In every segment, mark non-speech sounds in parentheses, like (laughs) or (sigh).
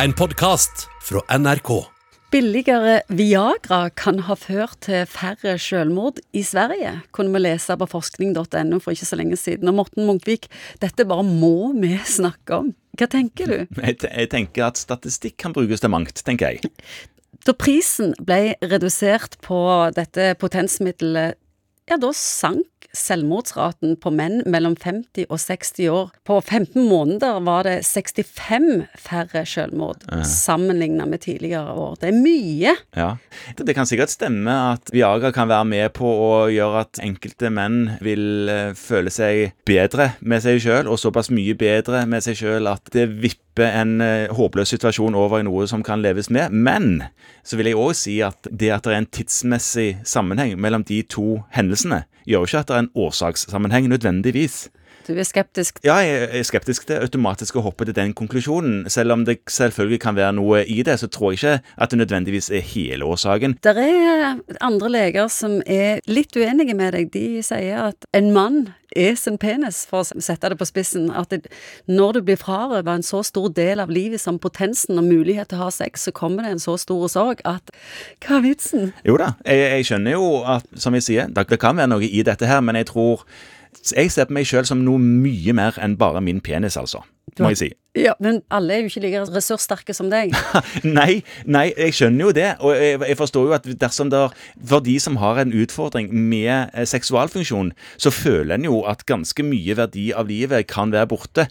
En podkast fra NRK. Billigere Viagra kan ha ført til færre selvmord i Sverige, kunne vi lese på forskning.no for ikke så lenge siden. Og Morten Munkvik, dette bare må vi snakke om. Hva tenker du? (laughs) Jeg, jeg tenker at statistikk kan brukes til mangt, tenker jeg. Da prisen ble redusert på dette potensmiddelet, ja, da sank selvmordsraten på menn mellom 50 og 60 år. På 15 måneder var det 65 færre selvmord sammenlignet med tidligere år. Det er mye. Ja. Det, det kan sikkert stemme at Viagra kan være med på å gjøre at enkelte menn vil eh, føle seg bedre med seg sjøl, og såpass mye bedre med seg sjøl at det vipper en eh, håpløs situasjon over i noe som kan leves med. Men så vil jeg òg si at det at det er en tidsmessig sammenheng mellom de to hendelsene, gjør jo ikke at det er en årsakssammenheng nødvendigvis. Du er skeptisk. Ja, jeg er skeptisk til automatisk å hoppe til den konklusjonen. Selv om det selvfølgelig kan være noe i det, så tror jeg ikke at det nødvendigvis er hele årsaken. Det er andre leger som er litt uenige med deg. De sier at en mann er sin penis, for å sette det på spissen. At det, når du blir frarøvet en så stor del av livet som potensen og mulighet til å ha sex, så kommer det en så stor sorg at Hva er vitsen? Jo da, jeg, jeg skjønner jo at, som jeg sier, det, det kan være noe i dette her, men jeg tror Jeg ser på meg sjøl som noe mye mer enn bare min penis, altså. Må jeg si. Ja, Men alle er jo ikke like ressurssterke som deg. (laughs) Nei, nei, jeg skjønner jo det. Og jeg, jeg forstår jo at dersom det For de som har en utfordring med eh, seksualfunksjon, så føler en jo at ganske mye verdi av livet kan være borte.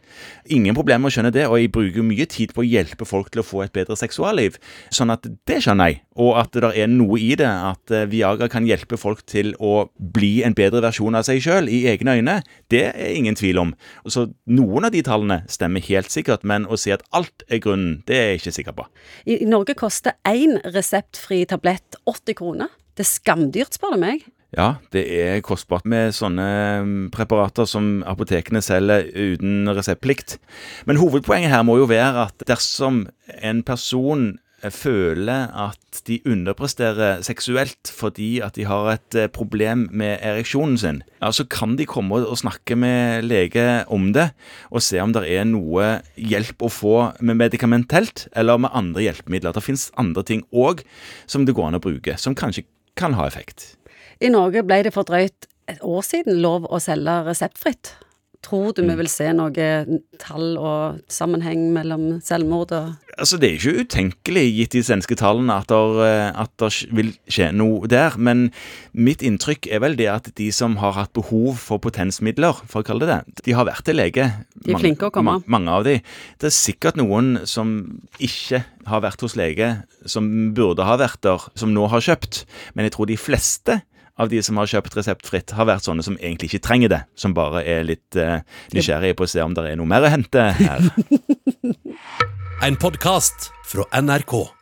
Ingen problemer med å skjønne det, og jeg bruker mye tid på å hjelpe folk til å få et bedre seksualliv. Sånn at det skjønner jeg. Og at det er noe i det, at eh, Viagra kan hjelpe folk til å bli en bedre versjon av seg sjøl i egne øyne, det er ingen tvil om. Så noen av de tallene stemmer helt sikkert, men å si at alt er grunnen, det er jeg ikke sikker på. I, Norge koster én reseptfri tablett 80 kroner. Det er skamdyrt, spør du meg. Ja, det er kostbart med sånne mm, preparater som apotekene selger uten reseptplikt. Men hovedpoenget her må jo være at dersom en person føler at de underpresterer seksuelt fordi at de har et eh, problem med ereksjonen sin, så kan de komme og snakke med lege om det, og se om det er noe hjelp å få med medikamentelt, eller med andre hjelpemidler. Det finnes andre ting òg som det går an å bruke, som kanskje kan ha effekt. I Norge ble det for drøyt et år siden lov å selge reseptfritt. Tror du vi vil se noe tall og sammenheng mellom selvmord og Altså, Det er ikke utenkelig, gitt de svenske tallene, at det vil skje noe der. Men mitt inntrykk er vel det at de som har hatt behov for potensmidler, for å kalle det det, de har vært til lege. De er Mange- flinke å komme. ma- Mange av de. Det er sikkert noen som ikke har vært hos lege, som burde ha vært der, som nå har kjøpt. Men jeg tror de fleste av de som har kjøpt reseptfritt, har vært sånne som egentlig ikke trenger det. Som bare er litt uh, nysgjerrige på å se om det er noe mer å hente her. (laughs) En podkast fra NRK.